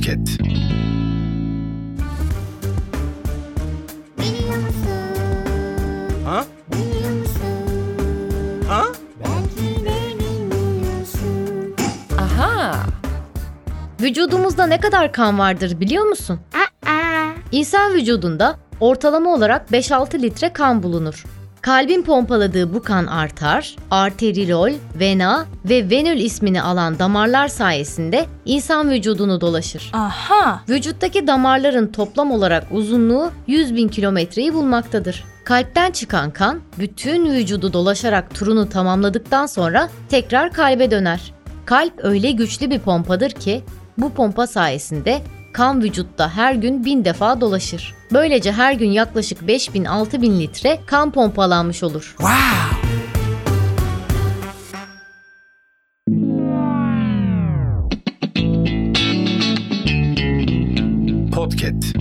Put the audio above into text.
Podcast. Biliyor musun? Ha? Biliyor musun? Ha? Belki de bilmiyorsun. Aha! Vücudumuzda ne kadar kan vardır biliyor musun? Aa, İnsan vücudunda ortalama olarak 5-6 litre kan bulunur. Kalbin pompaladığı bu kan artar, arterilol, vena ve venül ismini alan damarlar sayesinde insan vücudunu dolaşır. Aha! Vücuttaki damarların toplam olarak uzunluğu 100 bin kilometreyi bulmaktadır. Kalpten çıkan kan bütün vücudu dolaşarak turunu tamamladıktan sonra tekrar kalbe döner. Kalp öyle güçlü bir pompadır ki bu pompa sayesinde kan vücutta her gün bin defa dolaşır. Böylece her gün yaklaşık 5000-6000 litre kan pompalanmış olur. Podcast.